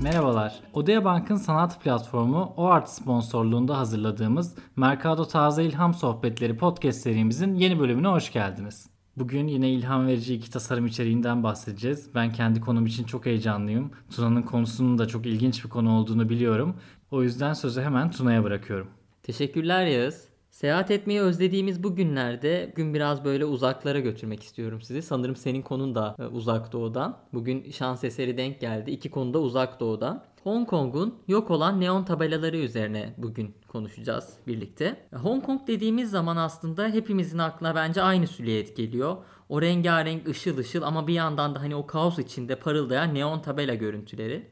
Merhabalar. Odea Bank'ın sanat platformu OART sponsorluğunda hazırladığımız Mercado Taze İlham Sohbetleri podcast serimizin yeni bölümüne hoş geldiniz. Bugün yine ilham verici iki tasarım içeriğinden bahsedeceğiz. Ben kendi konum için çok heyecanlıyım. Tuna'nın konusunun da çok ilginç bir konu olduğunu biliyorum. O yüzden sözü hemen Tuna'ya bırakıyorum. Teşekkürler Yağız. Seyahat etmeyi özlediğimiz bu günlerde gün biraz böyle uzaklara götürmek istiyorum sizi. Sanırım senin konun da e, uzak doğudan. Bugün şans eseri denk geldi. İki konu da uzak doğudan. Hong Kong'un yok olan neon tabelaları üzerine bugün konuşacağız birlikte. Hong Kong dediğimiz zaman aslında hepimizin aklına bence aynı silüet geliyor. O rengarenk ışıl ışıl ama bir yandan da hani o kaos içinde parıldayan neon tabela görüntüleri.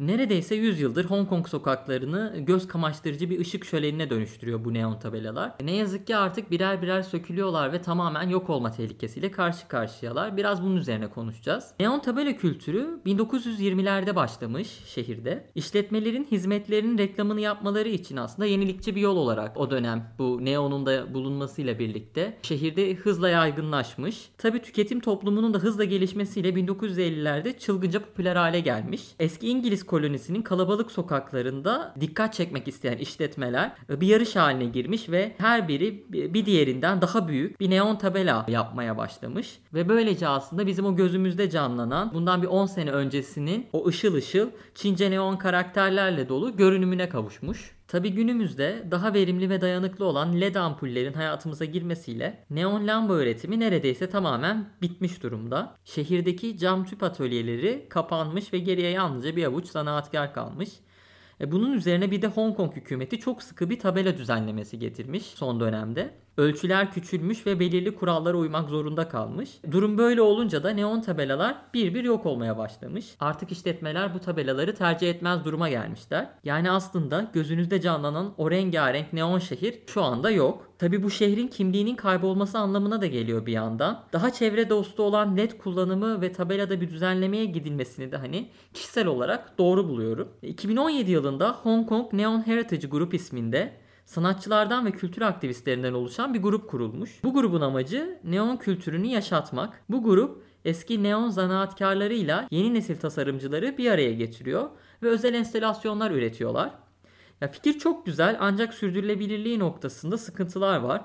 Neredeyse 100 yıldır Hong Kong sokaklarını göz kamaştırıcı bir ışık şölenine dönüştürüyor bu neon tabelalar. Ne yazık ki artık birer birer sökülüyorlar ve tamamen yok olma tehlikesiyle karşı karşıyalar. Biraz bunun üzerine konuşacağız. Neon tabela kültürü 1920'lerde başlamış şehirde. İşletmelerin hizmetlerinin reklamını yapmaları için aslında yenilikçi bir yol olarak o dönem bu neonun da bulunmasıyla birlikte şehirde hızla yaygınlaşmış. Tabi tüketim toplumunun da hızla gelişmesiyle 1950'lerde çılgınca popüler hale gelmiş. Eski İngiliz kolonisinin kalabalık sokaklarında dikkat çekmek isteyen işletmeler bir yarış haline girmiş ve her biri bir diğerinden daha büyük bir neon tabela yapmaya başlamış. Ve böylece aslında bizim o gözümüzde canlanan bundan bir 10 sene öncesinin o ışıl ışıl Çince neon karakterlerle dolu görünümüne kavuşmuş. Tabi günümüzde daha verimli ve dayanıklı olan LED ampullerin hayatımıza girmesiyle neon lamba üretimi neredeyse tamamen bitmiş durumda. Şehirdeki cam tüp atölyeleri kapanmış ve geriye yalnızca bir avuç zanaatkar kalmış. E bunun üzerine bir de Hong Kong hükümeti çok sıkı bir tabela düzenlemesi getirmiş son dönemde. Ölçüler küçülmüş ve belirli kurallara uymak zorunda kalmış. Durum böyle olunca da neon tabelalar bir bir yok olmaya başlamış. Artık işletmeler bu tabelaları tercih etmez duruma gelmişler. Yani aslında gözünüzde canlanan o rengarenk neon şehir şu anda yok. Tabi bu şehrin kimliğinin kaybolması anlamına da geliyor bir yandan. Daha çevre dostu olan led kullanımı ve tabelada bir düzenlemeye gidilmesini de hani kişisel olarak doğru buluyorum. 2017 yılında Hong Kong Neon Heritage Group isminde sanatçılardan ve kültür aktivistlerinden oluşan bir grup kurulmuş. Bu grubun amacı neon kültürünü yaşatmak. Bu grup eski neon zanaatkarlarıyla yeni nesil tasarımcıları bir araya getiriyor ve özel enstalasyonlar üretiyorlar. Ya fikir çok güzel ancak sürdürülebilirliği noktasında sıkıntılar var.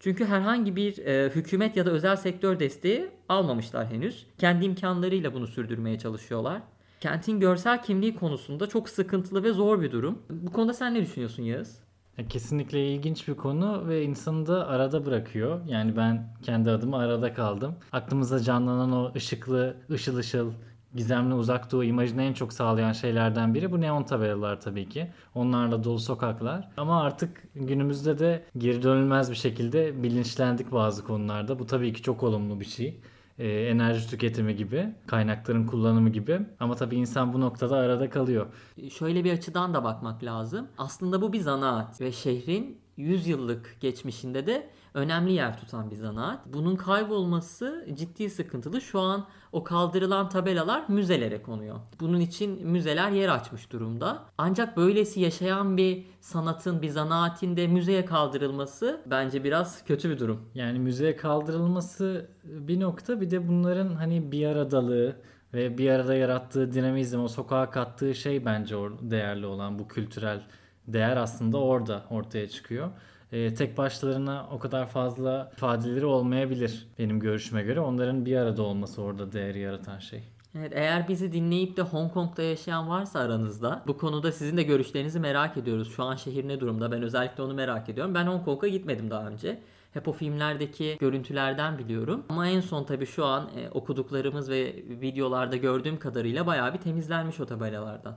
Çünkü herhangi bir e, hükümet ya da özel sektör desteği almamışlar henüz. Kendi imkanlarıyla bunu sürdürmeye çalışıyorlar. Kentin görsel kimliği konusunda çok sıkıntılı ve zor bir durum. Bu konuda sen ne düşünüyorsun Yağız? Kesinlikle ilginç bir konu ve insanı da arada bırakıyor. Yani ben kendi adıma arada kaldım. Aklımıza canlanan o ışıklı, ışıl ışıl, gizemli uzak doğu imajını en çok sağlayan şeylerden biri bu neon tabelalar tabii ki. Onlarla dolu sokaklar. Ama artık günümüzde de geri dönülmez bir şekilde bilinçlendik bazı konularda. Bu tabii ki çok olumlu bir şey e, enerji tüketimi gibi, kaynakların kullanımı gibi. Ama tabii insan bu noktada arada kalıyor. Şöyle bir açıdan da bakmak lazım. Aslında bu bir zanaat ve şehrin 100 yıllık geçmişinde de önemli yer tutan bir zanaat. Bunun kaybolması ciddi sıkıntılı. Şu an o kaldırılan tabelalar müzelere konuyor. Bunun için müzeler yer açmış durumda. Ancak böylesi yaşayan bir sanatın, bir zanaatin de müzeye kaldırılması bence biraz kötü bir durum. Yani müzeye kaldırılması bir nokta bir de bunların hani bir aradalığı ve bir arada yarattığı dinamizm, o sokağa kattığı şey bence değerli olan bu kültürel değer aslında orada ortaya çıkıyor. E, tek başlarına o kadar fazla ifadeleri olmayabilir benim görüşüme göre. Onların bir arada olması orada değeri yaratan şey. Evet, eğer bizi dinleyip de Hong Kong'da yaşayan varsa aranızda bu konuda sizin de görüşlerinizi merak ediyoruz. Şu an şehir ne durumda? Ben özellikle onu merak ediyorum. Ben Hong Kong'a gitmedim daha önce. Hep o filmlerdeki görüntülerden biliyorum. Ama en son tabii şu an e, okuduklarımız ve videolarda gördüğüm kadarıyla bayağı bir temizlenmiş o tabelalardan.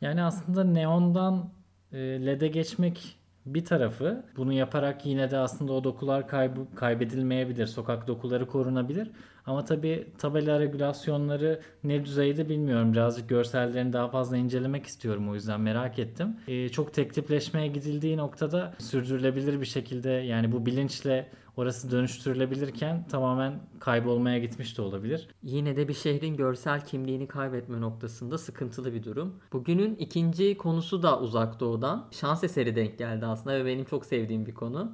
Yani aslında neondan LED'e geçmek bir tarafı bunu yaparak yine de aslında o dokular kayb- kaybedilmeyebilir. Sokak dokuları korunabilir. Ama tabi tabela regülasyonları ne düzeyde bilmiyorum. Birazcık görsellerini daha fazla incelemek istiyorum o yüzden merak ettim. Ee, çok tek tipleşmeye gidildiği noktada sürdürülebilir bir şekilde yani bu bilinçle orası dönüştürülebilirken tamamen kaybolmaya gitmiş de olabilir. Yine de bir şehrin görsel kimliğini kaybetme noktasında sıkıntılı bir durum. Bugünün ikinci konusu da uzak doğudan. Şans eseri denk geldi aslında ve benim çok sevdiğim bir konu.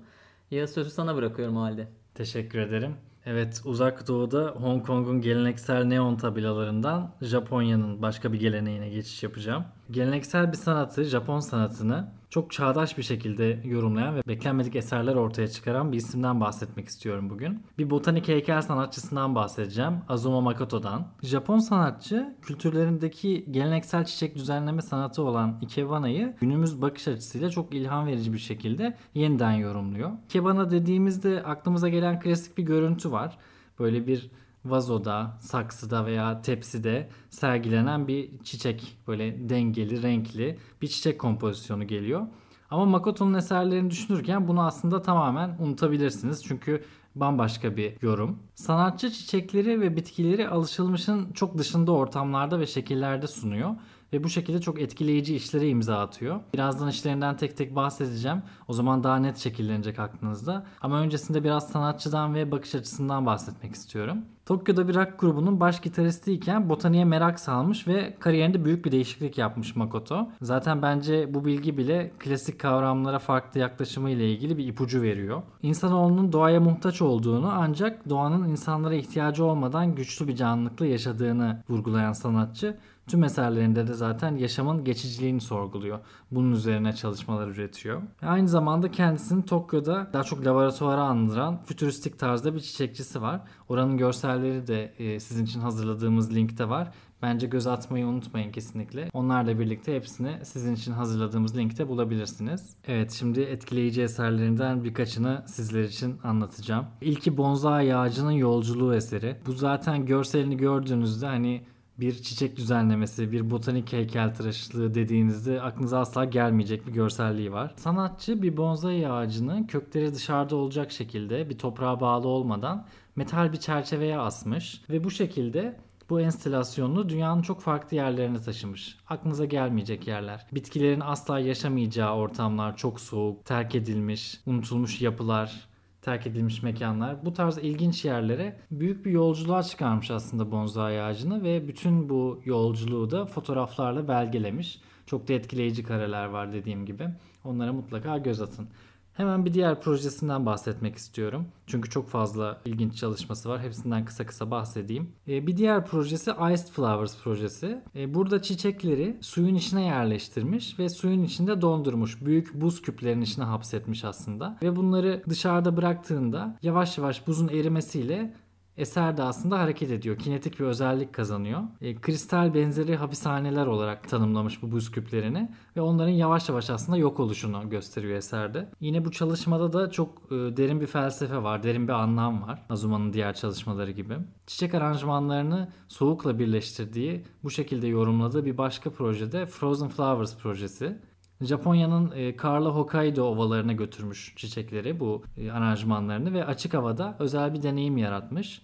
Ya sözü sana bırakıyorum halde. Teşekkür ederim. Evet, Uzak Doğu'da Hong Kong'un geleneksel neon tabelalarından Japonya'nın başka bir geleneğine geçiş yapacağım. Geleneksel bir sanatı, Japon sanatını çok çağdaş bir şekilde yorumlayan ve beklenmedik eserler ortaya çıkaran bir isimden bahsetmek istiyorum bugün. Bir botanik heykel sanatçısından bahsedeceğim. Azuma Makoto'dan. Japon sanatçı kültürlerindeki geleneksel çiçek düzenleme sanatı olan Ikebana'yı günümüz bakış açısıyla çok ilham verici bir şekilde yeniden yorumluyor. Ikebana dediğimizde aklımıza gelen klasik bir görüntü var. Böyle bir vazoda, saksıda veya tepside sergilenen bir çiçek böyle dengeli, renkli bir çiçek kompozisyonu geliyor. Ama Makoto'nun eserlerini düşünürken bunu aslında tamamen unutabilirsiniz. Çünkü bambaşka bir yorum. Sanatçı çiçekleri ve bitkileri alışılmışın çok dışında ortamlarda ve şekillerde sunuyor ve bu şekilde çok etkileyici işlere imza atıyor. Birazdan işlerinden tek tek bahsedeceğim. O zaman daha net şekillenecek aklınızda. Ama öncesinde biraz sanatçıdan ve bakış açısından bahsetmek istiyorum. Tokyo'da bir rock grubunun baş gitaristiyken botaniğe merak salmış ve kariyerinde büyük bir değişiklik yapmış Makoto. Zaten bence bu bilgi bile klasik kavramlara farklı yaklaşımı ile ilgili bir ipucu veriyor. İnsanoğlunun doğaya muhtaç olduğunu ancak doğanın insanlara ihtiyacı olmadan güçlü bir canlılıkla yaşadığını vurgulayan sanatçı Tüm eserlerinde de zaten yaşamın geçiciliğini sorguluyor. Bunun üzerine çalışmalar üretiyor. Aynı zamanda kendisinin Tokyo'da daha çok laboratuvara andıran fütüristik tarzda bir çiçekçisi var. Oranın görselleri de e, sizin için hazırladığımız linkte var. Bence göz atmayı unutmayın kesinlikle. Onlarla birlikte hepsini sizin için hazırladığımız linkte bulabilirsiniz. Evet şimdi etkileyici eserlerinden birkaçını sizler için anlatacağım. İlki bonsai ağacının yolculuğu eseri. Bu zaten görselini gördüğünüzde hani bir çiçek düzenlemesi, bir botanik heykeltıraşlığı dediğinizde aklınıza asla gelmeyecek bir görselliği var. Sanatçı bir bonsai ağacını kökleri dışarıda olacak şekilde bir toprağa bağlı olmadan metal bir çerçeveye asmış ve bu şekilde bu enstalasyonunu dünyanın çok farklı yerlerine taşımış. Aklınıza gelmeyecek yerler. Bitkilerin asla yaşamayacağı ortamlar, çok soğuk, terk edilmiş, unutulmuş yapılar, terk edilmiş mekanlar. Bu tarz ilginç yerlere büyük bir yolculuğa çıkarmış aslında bonsai ağacını ve bütün bu yolculuğu da fotoğraflarla belgelemiş. Çok da etkileyici kareler var dediğim gibi. Onlara mutlaka göz atın. Hemen bir diğer projesinden bahsetmek istiyorum. Çünkü çok fazla ilginç çalışması var. Hepsinden kısa kısa bahsedeyim. Ee, bir diğer projesi Iced Flowers projesi. Ee, burada çiçekleri suyun içine yerleştirmiş ve suyun içinde dondurmuş. Büyük buz küplerinin içine hapsetmiş aslında. Ve bunları dışarıda bıraktığında yavaş yavaş buzun erimesiyle Eser de aslında hareket ediyor. Kinetik bir özellik kazanıyor. E, kristal benzeri hapishaneler olarak tanımlamış bu buz küplerini ve onların yavaş yavaş aslında yok oluşunu gösteriyor eserde. Yine bu çalışmada da çok e, derin bir felsefe var, derin bir anlam var. Azuma'nın diğer çalışmaları gibi. Çiçek aranjmanlarını soğukla birleştirdiği, bu şekilde yorumladığı bir başka projede Frozen Flowers projesi. Japonya'nın e, karlı Hokkaido ovalarına götürmüş çiçekleri bu e, aranjmanlarını ve açık havada özel bir deneyim yaratmış.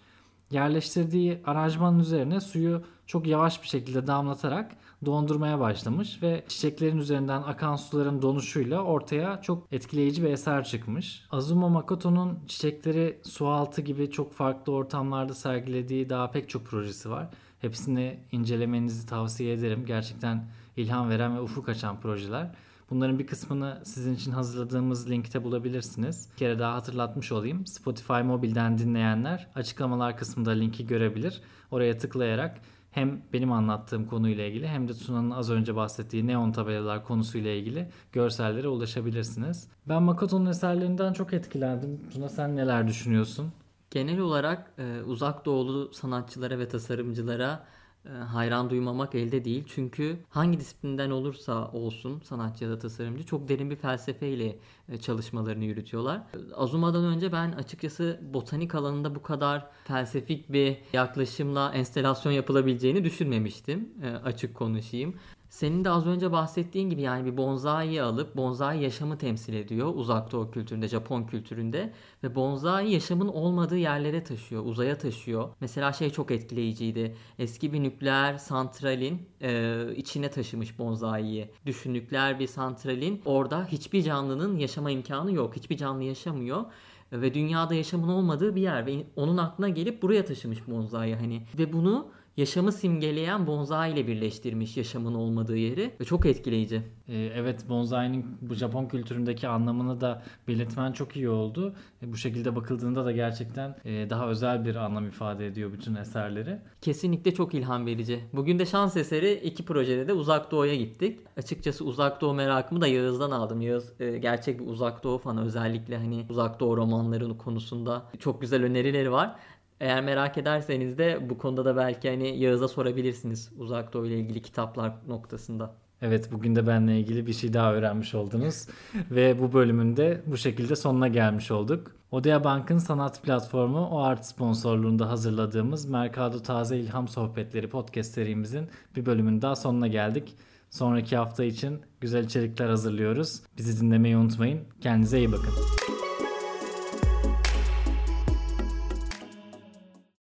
Yerleştirdiği aranjmanın üzerine suyu çok yavaş bir şekilde damlatarak dondurmaya başlamış ve çiçeklerin üzerinden akan suların donuşuyla ortaya çok etkileyici bir eser çıkmış. Azuma Makoto'nun çiçekleri su altı gibi çok farklı ortamlarda sergilediği daha pek çok projesi var. Hepsini incelemenizi tavsiye ederim. Gerçekten ilham veren ve ufuk açan projeler. Bunların bir kısmını sizin için hazırladığımız linkte bulabilirsiniz. Bir kere daha hatırlatmış olayım. Spotify mobilden dinleyenler açıklamalar kısmında linki görebilir. Oraya tıklayarak hem benim anlattığım konuyla ilgili hem de Tuna'nın az önce bahsettiği neon tabelalar konusuyla ilgili görsellere ulaşabilirsiniz. Ben Makoto'nun eserlerinden çok etkilendim. Tuna sen neler düşünüyorsun? Genel olarak e, uzak doğulu sanatçılara ve tasarımcılara hayran duymamak elde değil. Çünkü hangi disiplinden olursa olsun sanatçı ya da tasarımcı çok derin bir felsefeyle e, çalışmalarını yürütüyorlar. Azuma'dan önce ben açıkçası botanik alanında bu kadar felsefik bir yaklaşımla enstelasyon yapılabileceğini düşünmemiştim. E, açık konuşayım. Senin de az önce bahsettiğin gibi yani bir bonsai alıp bonsai yaşamı temsil ediyor uzak doğu kültüründe, Japon kültüründe ve bonsai yaşamın olmadığı yerlere taşıyor, uzaya taşıyor. Mesela şey çok etkileyiciydi. Eski bir nükleer santralin e, içine taşımış bonsai'yi. Düşün nükleer bir santralin orada hiçbir canlının yaşama imkanı yok. Hiçbir canlı yaşamıyor ve dünyada yaşamın olmadığı bir yer ve onun aklına gelip buraya taşımış bonsai hani ve bunu yaşamı simgeleyen bonsai ile birleştirmiş yaşamın olmadığı yeri ve çok etkileyici. Ee, evet bonsai'nin bu Japon kültüründeki anlamını da belirtmen çok iyi oldu. E, bu şekilde bakıldığında da gerçekten e, daha özel bir anlam ifade ediyor bütün eserleri. Kesinlikle çok ilham verici. Bugün de şans eseri iki projede de Uzak Doğu'ya gittik. Açıkçası Uzak Doğu merakımı da Yağız'dan aldım. Yağız e, gerçek bir Uzak Doğu fanı. Özellikle hani Uzak Doğu romanlarının konusunda çok güzel önerileri var. Eğer merak ederseniz de bu konuda da belki hani Yağız'a sorabilirsiniz Uzak Doğu ile ilgili kitaplar noktasında. Evet bugün de benle ilgili bir şey daha öğrenmiş oldunuz. Ve bu bölümün de bu şekilde sonuna gelmiş olduk. Odea Bank'ın sanat platformu O Art sponsorluğunda hazırladığımız Mercado Taze İlham Sohbetleri podcast serimizin bir bölümün daha sonuna geldik. Sonraki hafta için güzel içerikler hazırlıyoruz. Bizi dinlemeyi unutmayın. Kendinize iyi bakın.